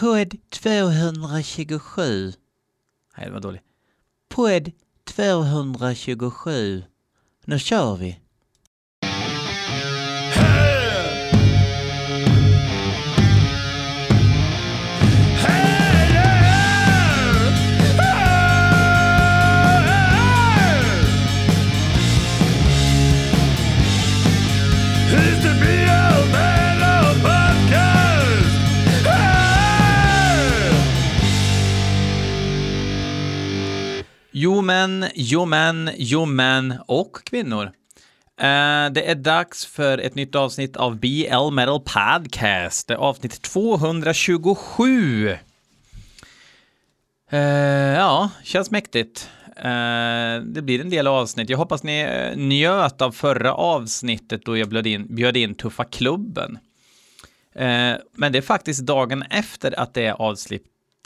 Podd 227. Nej, det var dåligt. Podd 227. Nu kör vi. Men, jo men, jo men och kvinnor. Uh, det är dags för ett nytt avsnitt av BL Metal Podcast. Det är avsnitt 227. Uh, eh, ja, känns mäktigt. Uh, det blir en del avsnitt. Jag hoppas ni njöt av förra avsnittet då jag bjöd in, bjöd in Tuffa Klubben. Men det är faktiskt dagen efter att det avslipp,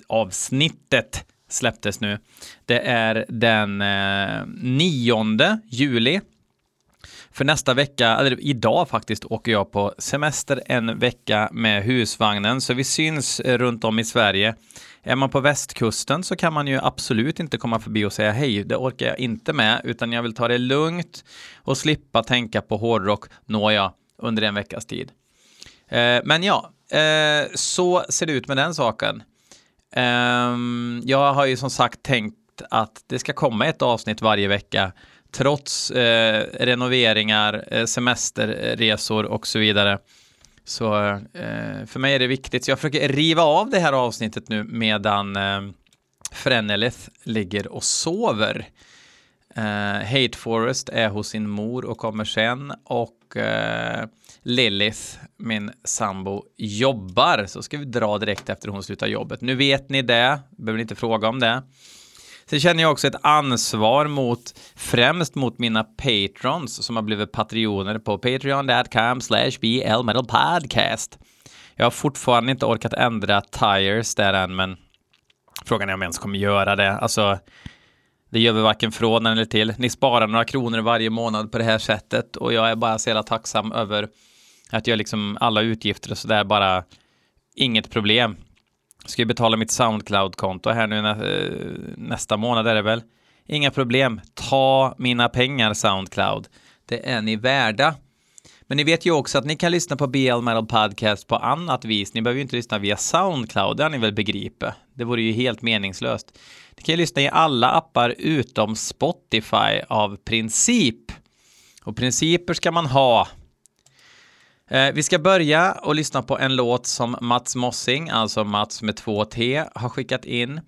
avsnittet släpptes nu. Det är den eh, 9 juli. För nästa vecka, eller idag faktiskt, åker jag på semester en vecka med husvagnen, så vi syns eh, runt om i Sverige. Är man på västkusten så kan man ju absolut inte komma förbi och säga hej, det orkar jag inte med, utan jag vill ta det lugnt och slippa tänka på hårdrock, nåja, under en veckas tid. Eh, men ja, eh, så ser det ut med den saken. Um, jag har ju som sagt tänkt att det ska komma ett avsnitt varje vecka trots eh, renoveringar, eh, semesterresor och så vidare. Så eh, för mig är det viktigt. Så jag försöker riva av det här avsnittet nu medan eh, Frenelith ligger och sover. Uh, Hate Forest är hos sin mor och kommer sen och uh, Lilith, min sambo, jobbar. Så ska vi dra direkt efter hon slutar jobbet. Nu vet ni det, behöver inte fråga om det. Sen känner jag också ett ansvar mot, främst mot mina patrons som har blivit patrioner på patreon.com slash blmetalpodcast. Jag har fortfarande inte orkat ändra tires där än, men frågan är om jag ens kommer göra det. Alltså, det gör vi varken från eller till. Ni sparar några kronor varje månad på det här sättet och jag är bara så jävla tacksam över att jag liksom alla utgifter och sådär bara inget problem. Ska ju betala mitt Soundcloud-konto här nu nä eh, nästa månad är det väl. Inga problem. Ta mina pengar Soundcloud. Det är ni värda. Men ni vet ju också att ni kan lyssna på BL Metal Podcast på annat vis. Ni behöver ju inte lyssna via Soundcloud, det har ni väl begripit. Det vore ju helt meningslöst. Ni kan ju lyssna i alla appar utom Spotify av princip. Och principer ska man ha. Eh, vi ska börja och lyssna på en låt som Mats Mossing, alltså Mats med två T, har skickat in.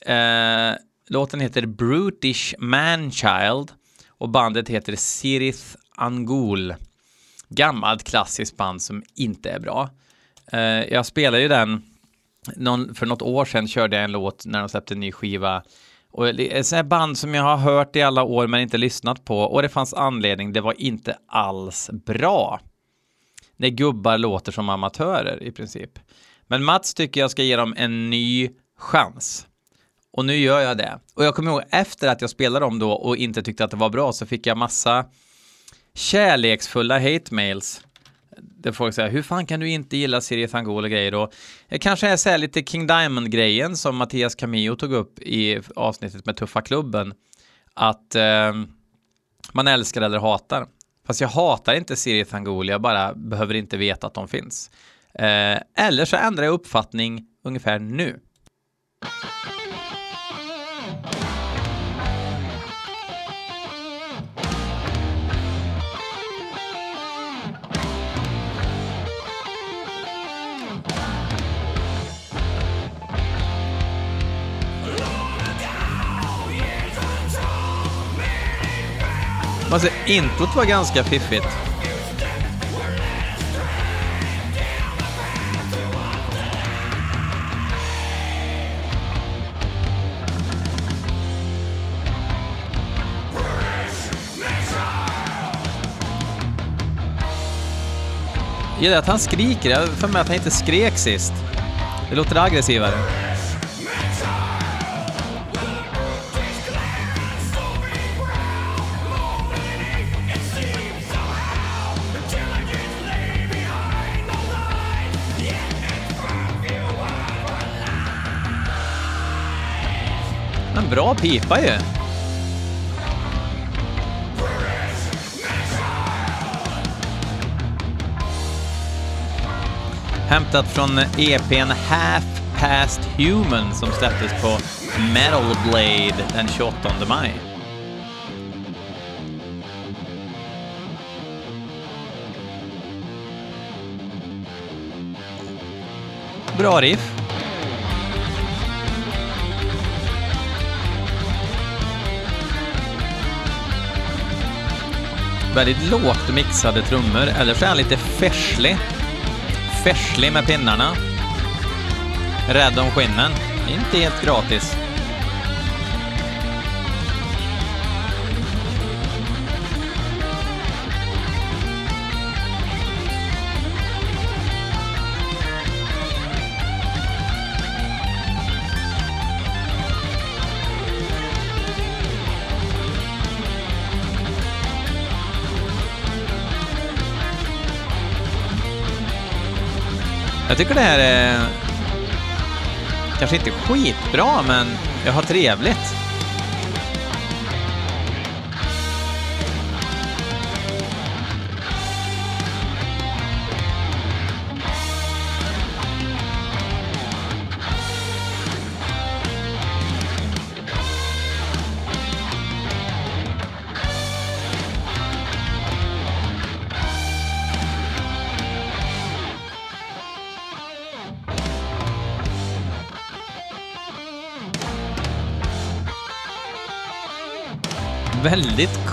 Eh, låten heter Brutish Manchild och bandet heter Sirith Angul. Gammalt klassiskt band som inte är bra. Eh, jag spelar ju den någon, för något år sedan körde jag en låt när de släppte en ny skiva. Och det är ett här band som jag har hört i alla år men inte lyssnat på. Och det fanns anledning, det var inte alls bra. När gubbar låter som amatörer i princip. Men Mats tycker jag ska ge dem en ny chans. Och nu gör jag det. Och jag kommer ihåg efter att jag spelade dem då och inte tyckte att det var bra så fick jag massa kärleksfulla hate mails där folk säger hur fan kan du inte gilla Sirius Angol och grejer då? Det kanske är så här lite King Diamond-grejen som Mattias Camillo tog upp i avsnittet med Tuffa Klubben. Att eh, man älskar eller hatar. Fast jag hatar inte Sirius Angol, jag bara behöver inte veta att de finns. Eh, eller så ändrar jag uppfattning ungefär nu. Alltså, introt var ganska fiffigt. Jag gillar att han skriker. Jag har för mig att han inte skrek sist. Det låter aggressivare. En bra pipa ju. Hämtat från EPn Half Past Human som släpptes på Metal Blade den 28 maj. Bra riff. Väldigt lågt mixade trummor, eller så är han lite färslig. Färslig med pinnarna. Rädd om skinnen. Inte helt gratis. Jag tycker det här är kanske inte skitbra, men jag har trevligt.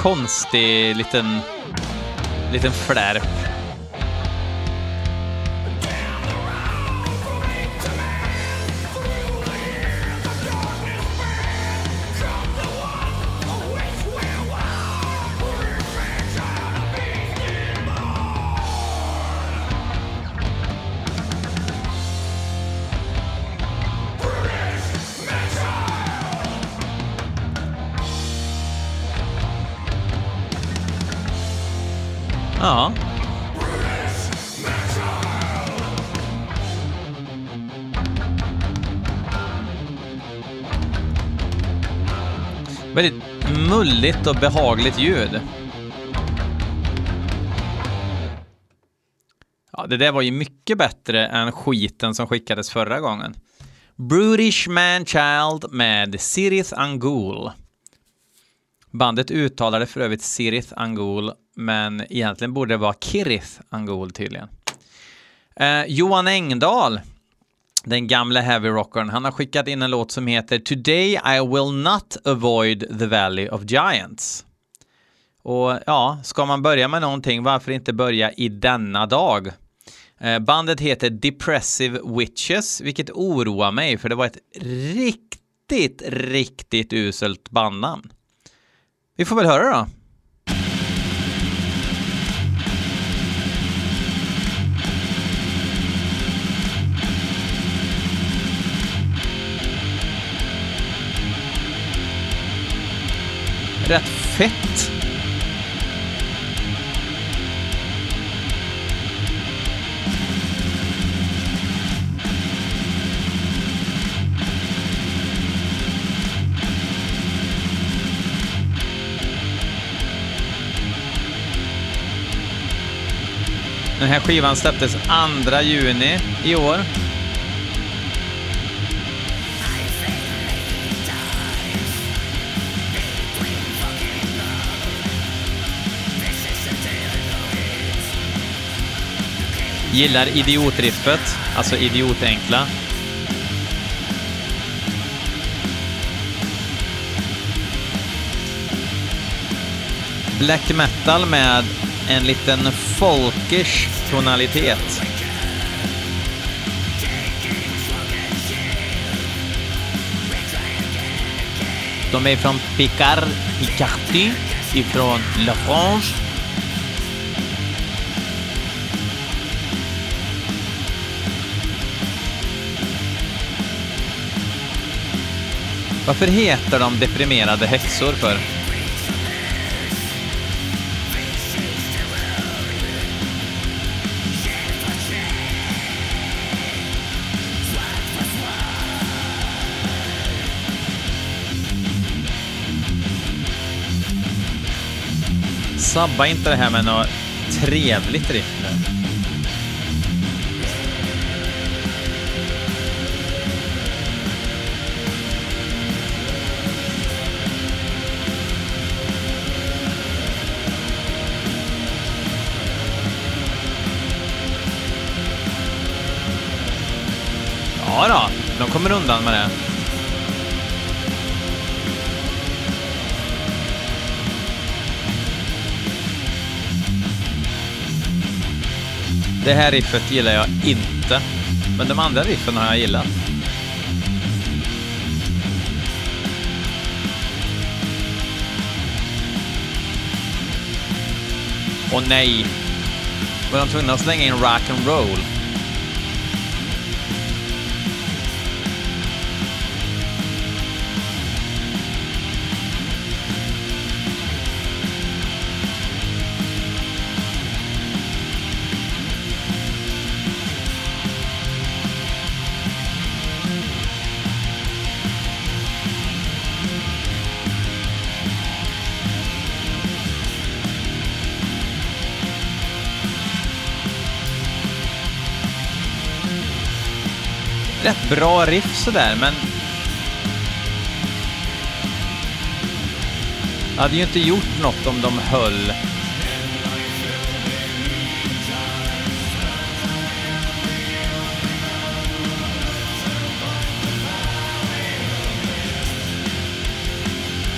Konstig liten, liten flärp. Ja. Väldigt mulligt och behagligt ljud. Ja, det där var ju mycket bättre än skiten som skickades förra gången. Brutish Manchild med Sirith Angul. Bandet uttalade för övrigt Sirith Angul, men egentligen borde det vara Kirith Angul tydligen. Eh, Johan Engdahl, den gamla heavy rockern, han har skickat in en låt som heter Today I will not avoid the Valley of Giants. Och ja, ska man börja med någonting, varför inte börja i denna dag? Eh, bandet heter Depressive Witches, vilket oroar mig, för det var ett riktigt, riktigt uselt bandnamn. Vi får väl höra då. Rätt fett. Den här skivan släpptes 2 juni i år. Gillar idiotriffet, alltså idiotenkla. Black metal med en liten folkish tonalitet. De är från Picard, Picardie, ifrån La France. Varför heter de deprimerade häxor för? Sabba inte det här med något trevligt riff nu. Ja då, de kommer undan med det. Det här riffet gillar jag inte, men de andra riffen har jag gillat. Och nej, var de tvungna att slänga in rock and roll? Rätt bra riff sådär, men... Jag hade ju inte gjort något om de höll...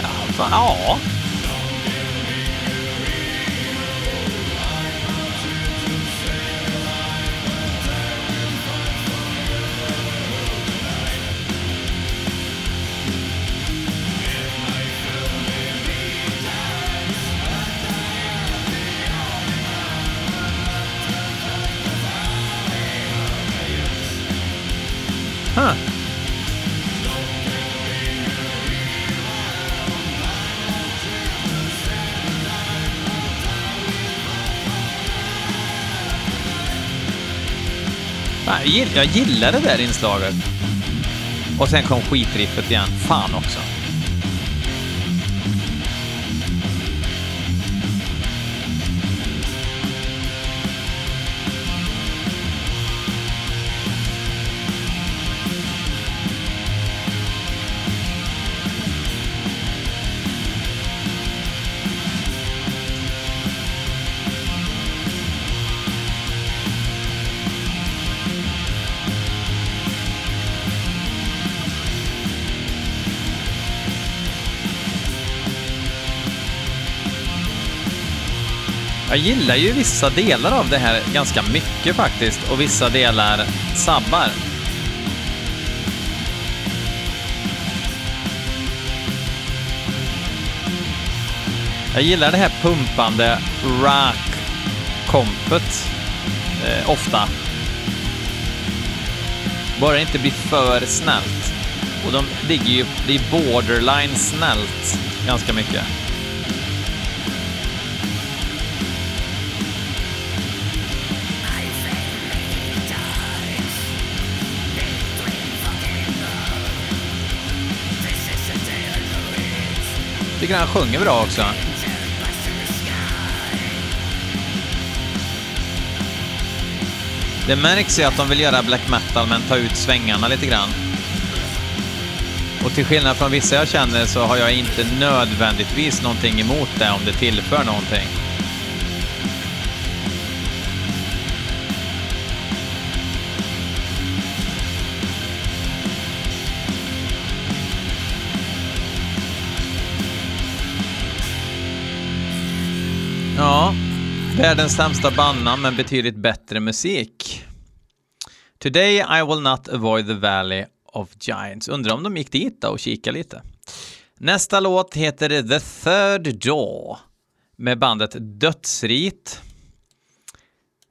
Ja, fan, ja. Jag gillade det där inslaget. Och sen kom skitriffet igen. Fan också. Jag gillar ju vissa delar av det här ganska mycket faktiskt och vissa delar sabbar. Jag gillar det här pumpande rock-kompet eh, ofta. Bara det inte blir för snällt. Och de ligger ju, det är borderline snällt ganska mycket. Tycker han sjunger bra också. Det märks ju att de vill göra black metal men ta ut svängarna lite grann. Och till skillnad från vissa jag känner så har jag inte nödvändigtvis någonting emot det om det tillför någonting. Världens sämsta bandnamn men betydligt bättre musik. Today I will not avoid the valley of giants. Undrar om de gick dit då och kikade lite. Nästa låt heter The Third Door med bandet Dödsrit.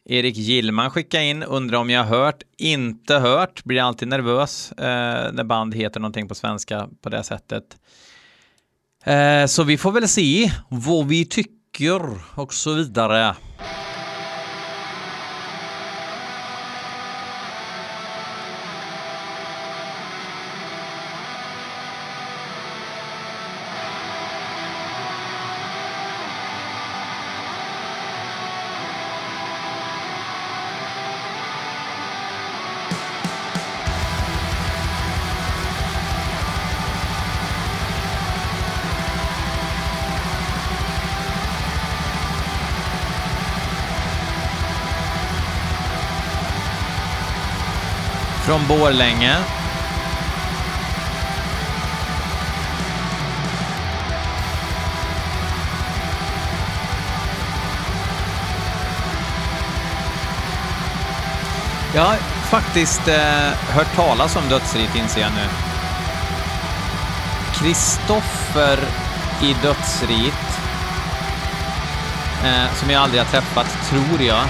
Erik Gillman skickade in, undrar om jag har hört, inte hört, blir alltid nervös eh, när band heter någonting på svenska på det sättet. Eh, så vi får väl se vad vi tycker och så vidare. Från Borlänge. Jag har faktiskt eh, hört talas om Dödsrit inser jag nu. Kristoffer i Dödsrit, eh, som jag aldrig har träffat, tror jag,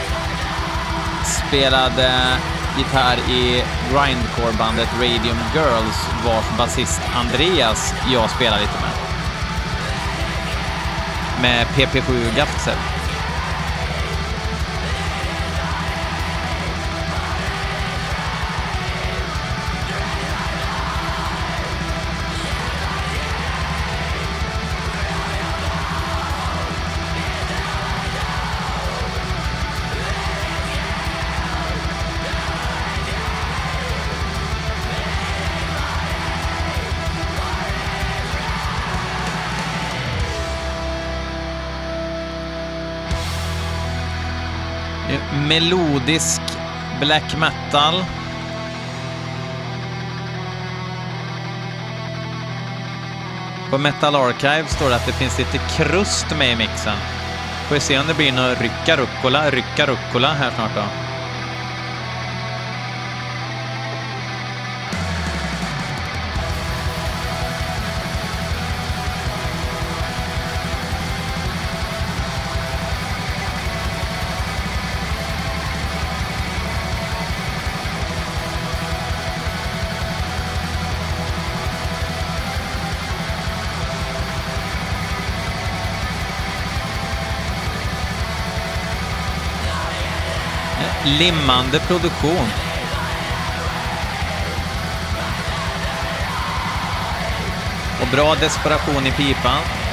spelade gitarr i grindcore-bandet Radium Girls, vars basist Andreas jag spelar lite med. Med PP7 Gaffsel. Melodisk black metal. På Metal Archive står det att det finns lite krust med i mixen. Får vi se om det blir någon rycka rucola, rycka rucola här snart då. Limmande produktion. Och bra desperation i pipan.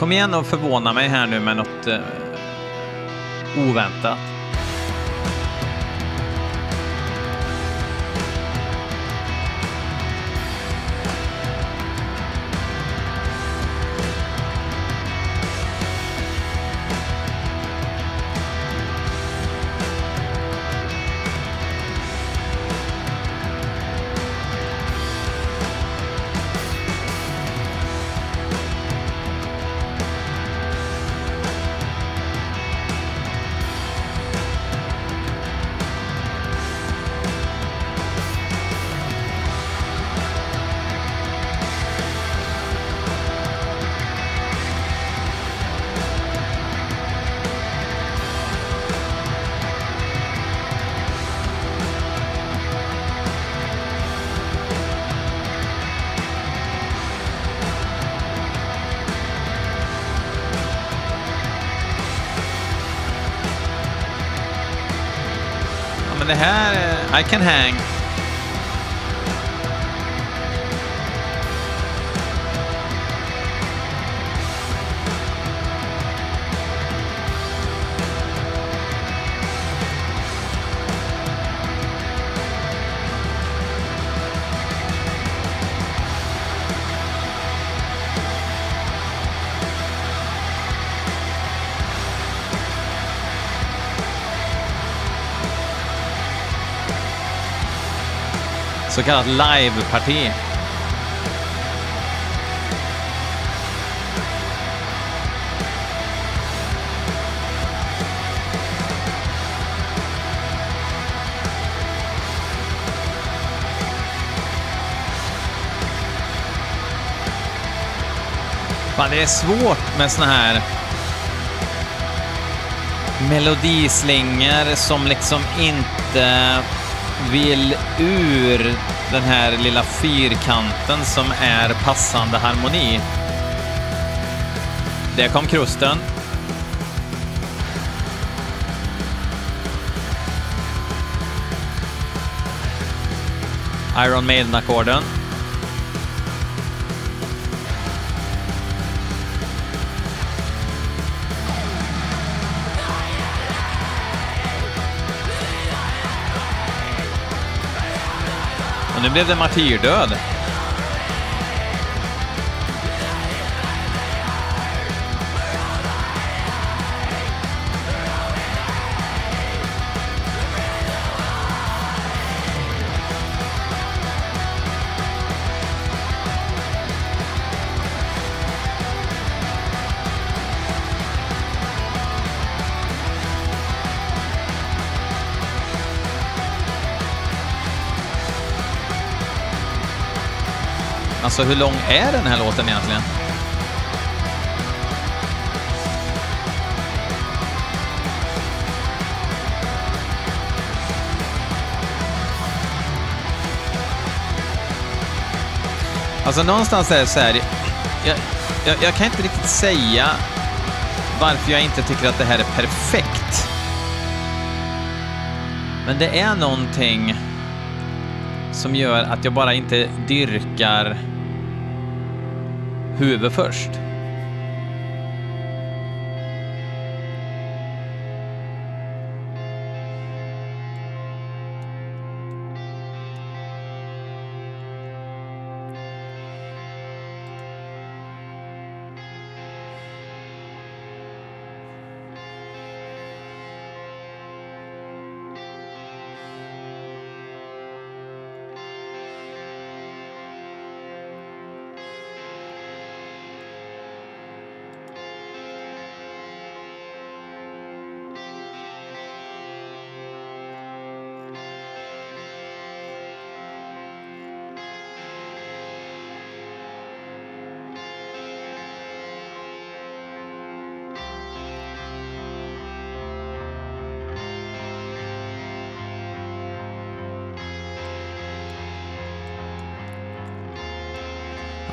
Kom igen och förvåna mig här nu med något eh, oväntat. Ja, men det här... eh, I can hang. Så kallat live-parti. Fan, det är svårt med såna här melodislingor som liksom inte vill ur den här lilla fyrkanten som är passande harmoni. Där kom krusten. Iron Maiden-ackorden. Och nu blev det martyrdöd. Alltså hur lång är den här låten egentligen? Alltså någonstans är det så här, jag, jag, jag kan inte riktigt säga varför jag inte tycker att det här är perfekt. Men det är någonting som gör att jag bara inte dyrkar huvud först.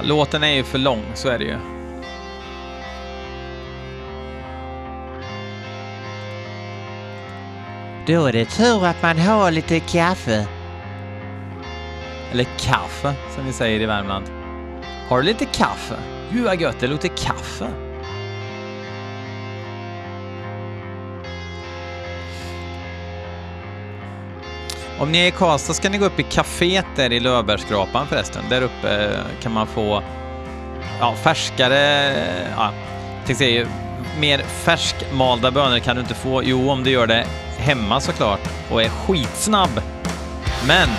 Låten är ju för lång, så är det ju. Då är det tur att man har lite kaffe. Eller kaffe, som vi säger i Värmland. Har du lite kaffe? Gud vad gött, det luktar kaffe. Om ni är i Karlstad ska ni gå upp i kaféet där i Löfbergsskrapan förresten. Där uppe eh, kan man få ja, färskare, ja, tänkte säga, mer färskmalda bönor kan du inte få. Jo, om du gör det hemma såklart och är skitsnabb. Men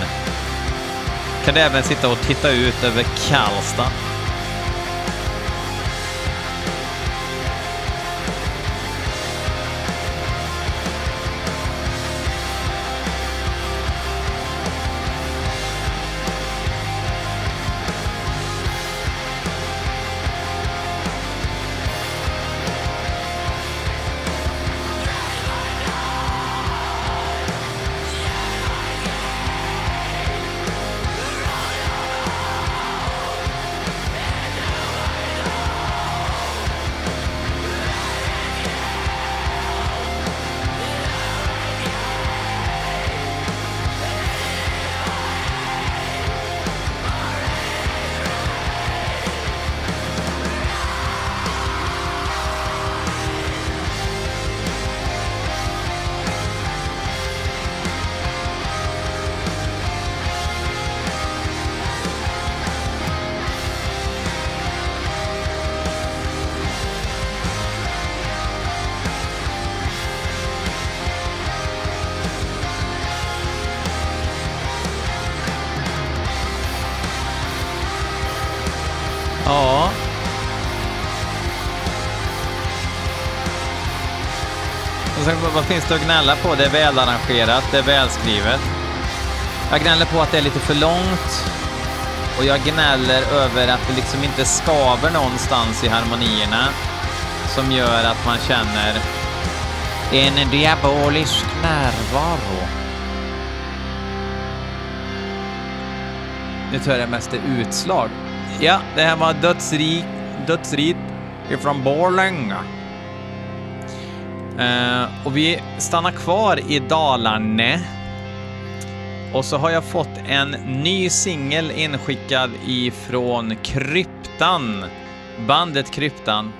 kan du även sitta och titta ut över Karlstad. Vad finns det att gnälla på? Det är välarrangerat, det är välskrivet. Jag gnäller på att det är lite för långt. Och jag gnäller över att det liksom inte skaver någonstans i harmonierna. Som gör att man känner en diabolisk närvaro. Nu tror jag det mest är utslag. Ja, det här var dödsrik, dödsrit ifrån Borlänge. Eh, och vi stannar kvar i Dalarne. Och så har jag fått en ny singel inskickad ifrån Kryptan. Bandet Kryptan.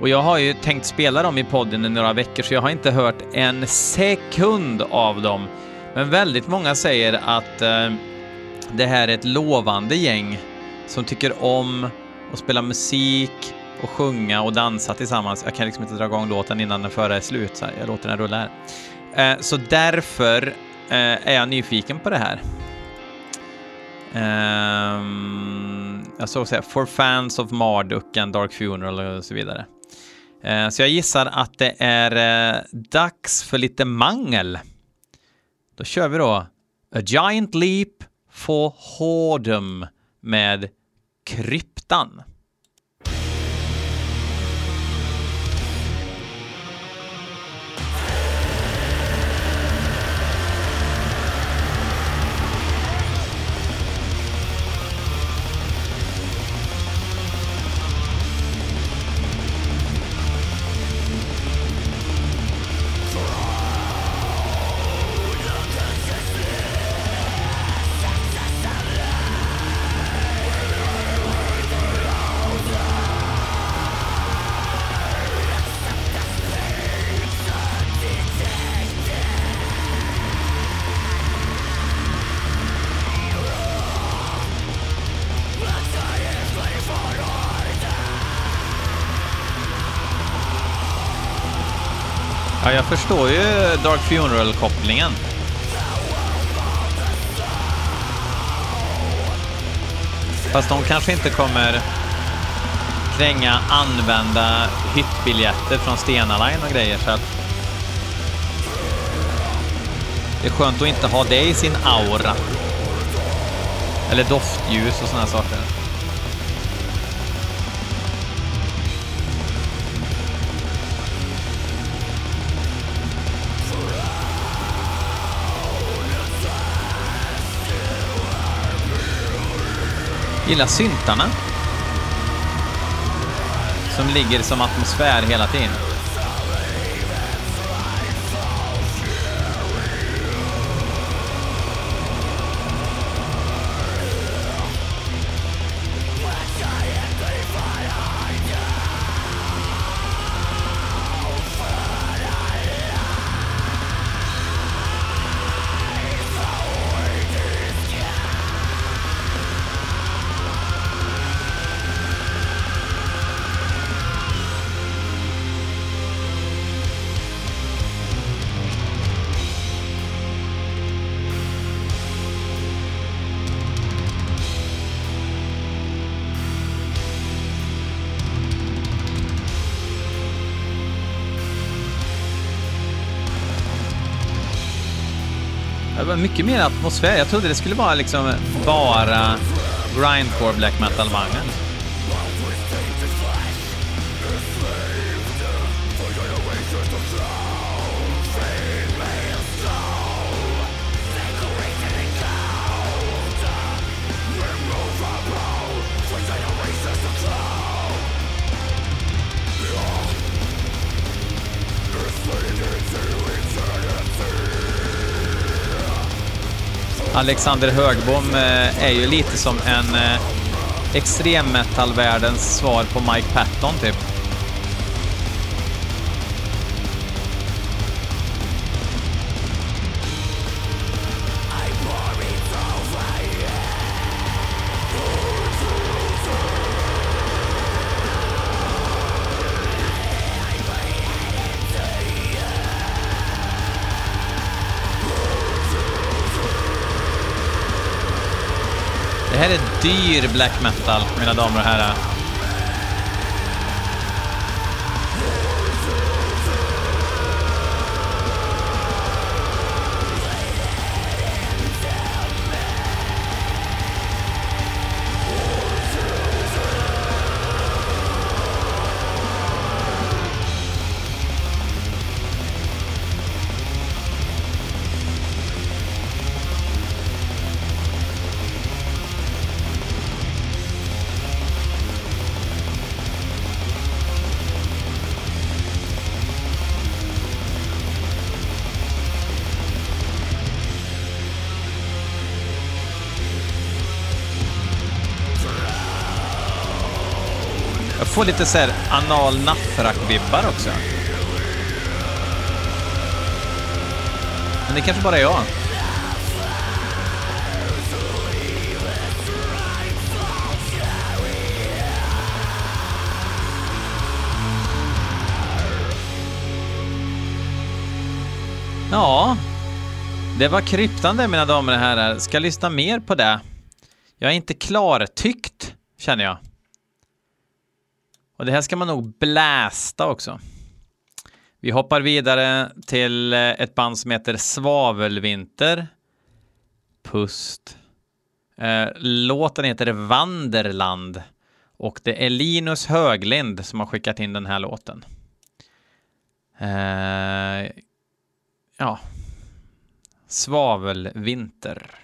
Och jag har ju tänkt spela dem i podden i några veckor, så jag har inte hört en sekund av dem. Men väldigt många säger att eh, det här är ett lovande gäng som tycker om att spela musik och sjunga och dansa tillsammans. Jag kan liksom inte dra igång låten innan den förra är slut, så jag låter den rulla här. Eh, så därför eh, är jag nyfiken på det här. Ehm, jag såg säga For fans of Marduk and Dark Funeral och så vidare. Eh, så jag gissar att det är dags för lite mangel. Då kör vi då A Giant Leap for Hordum med Kryptan. Förstår ju Dark Funeral-kopplingen. Fast de kanske inte kommer kränga använda hyttbiljetter från Stena Line och grejer, så att det är skönt att inte ha det i sin aura. Eller doftljus och sådana saker. Gillar syntarna. Som ligger som atmosfär hela tiden. Det var mycket mer atmosfär. Jag trodde det skulle vara liksom bara grindcore black metal-vagnen. Alexander Högbom eh, är ju lite som en eh, extremmetallvärldens svar på Mike Patton typ. Här är dyr black metal, mina damer och herrar. får lite så här anal vibbar också. Men det kanske bara jag. Ja, det var kryptande mina damer och herrar. Ska lyssna mer på det. Jag är inte klartyckt, känner jag. Och det här ska man nog blästa också. Vi hoppar vidare till eh, ett band som heter Svavelvinter. Pust. Eh, låten heter Vanderland och det är Linus Höglind som har skickat in den här låten. Eh, ja, Svavelvinter.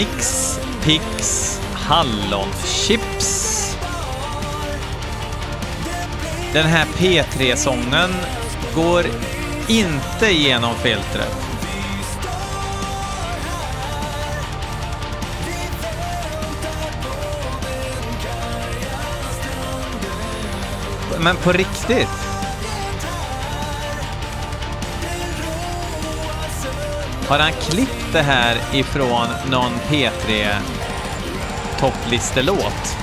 Nix Pix Hallonchips. Den här P3-sången går inte genom filtret. Men på riktigt? Har han klippt det här ifrån någon P3 topplistelåt?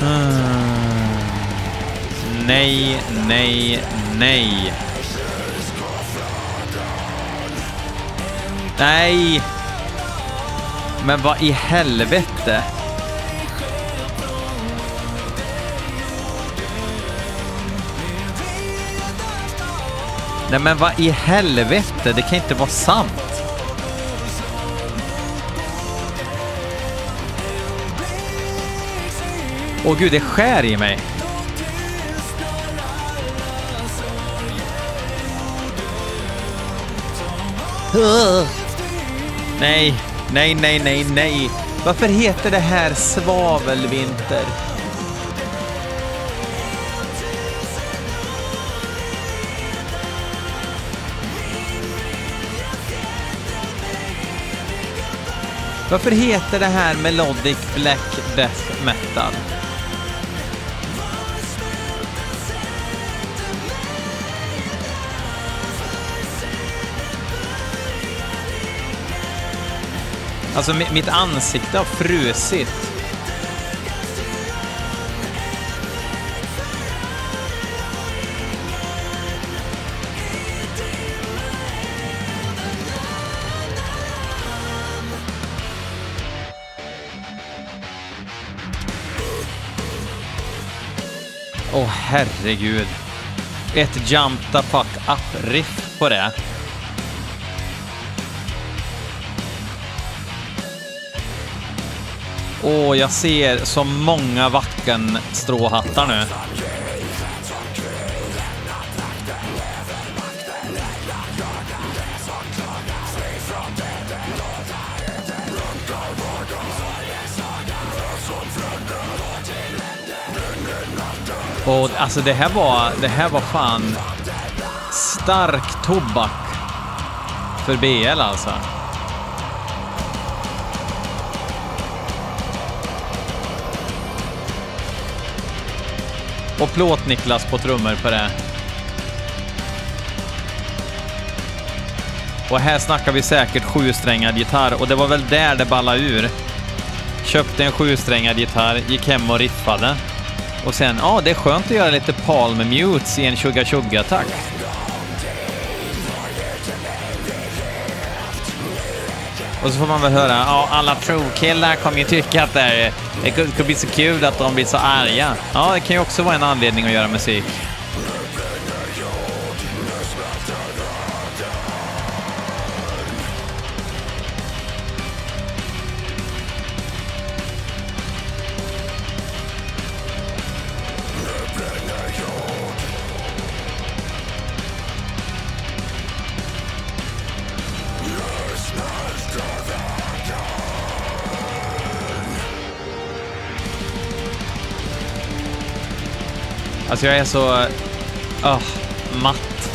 Mm. Nej, nej, nej. Nej! Men vad i helvete? Nej men vad i helvete, det kan inte vara sant. Åh gud, det skär i mig. Nej, nej, nej, nej, nej. Varför heter det här svavelvinter? Varför heter det här Melodic Black Death Metal? Alltså mitt ansikte har frusit. Åh herregud. Ett jump the fuck up-riff på det. Åh, jag ser så många Wacken-stråhattar nu. Och alltså det här var, det här var fan stark tobak för BL alltså. Och Plåt-Niklas på trummor på det. Och här snackar vi säkert sjusträngad gitarr och det var väl där det ballade ur. Köpte en sjusträngad gitarr, gick hem och riffade. Och sen, ja, det är skönt att göra lite Palm Mutes i en 20-20-attack. Och så får man väl höra, ja, alla true-killar kommer ju tycka att det, är, det kommer bli så kul att de blir så arga. Ja, det kan ju också vara en anledning att göra musik. Alltså jag är så... Oh, matt.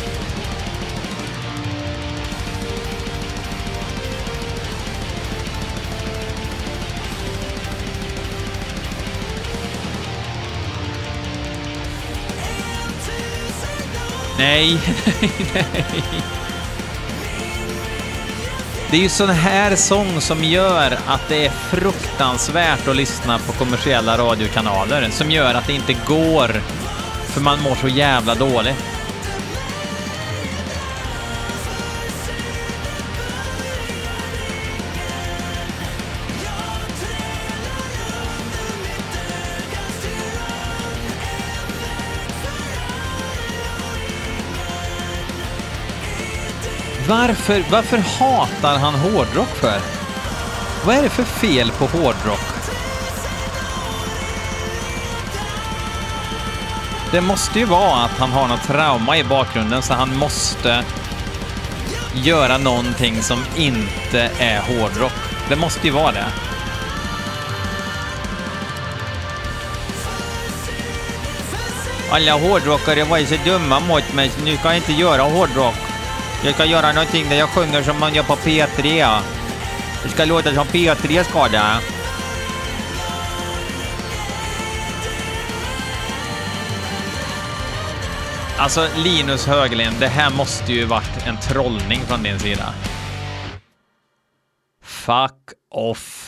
Nej, nej. Det är ju sån här sång som gör att det är fruktansvärt att lyssna på kommersiella radiokanaler, som gör att det inte går, för man mår så jävla dåligt. Varför, varför hatar han hårdrock för? Vad är det för fel på hårdrock? Det måste ju vara att han har något trauma i bakgrunden så han måste göra någonting som inte är hårdrock. Det måste ju vara det. Alla hårdrockare var ju så dumma mot mig så nu ska jag inte göra hårdrock. Jag ska göra någonting där jag sjunger som man gör på P3. Det ska låta som P3 ska det. Alltså Linus Höglind, det här måste ju varit en trollning från din sida. Fuck off.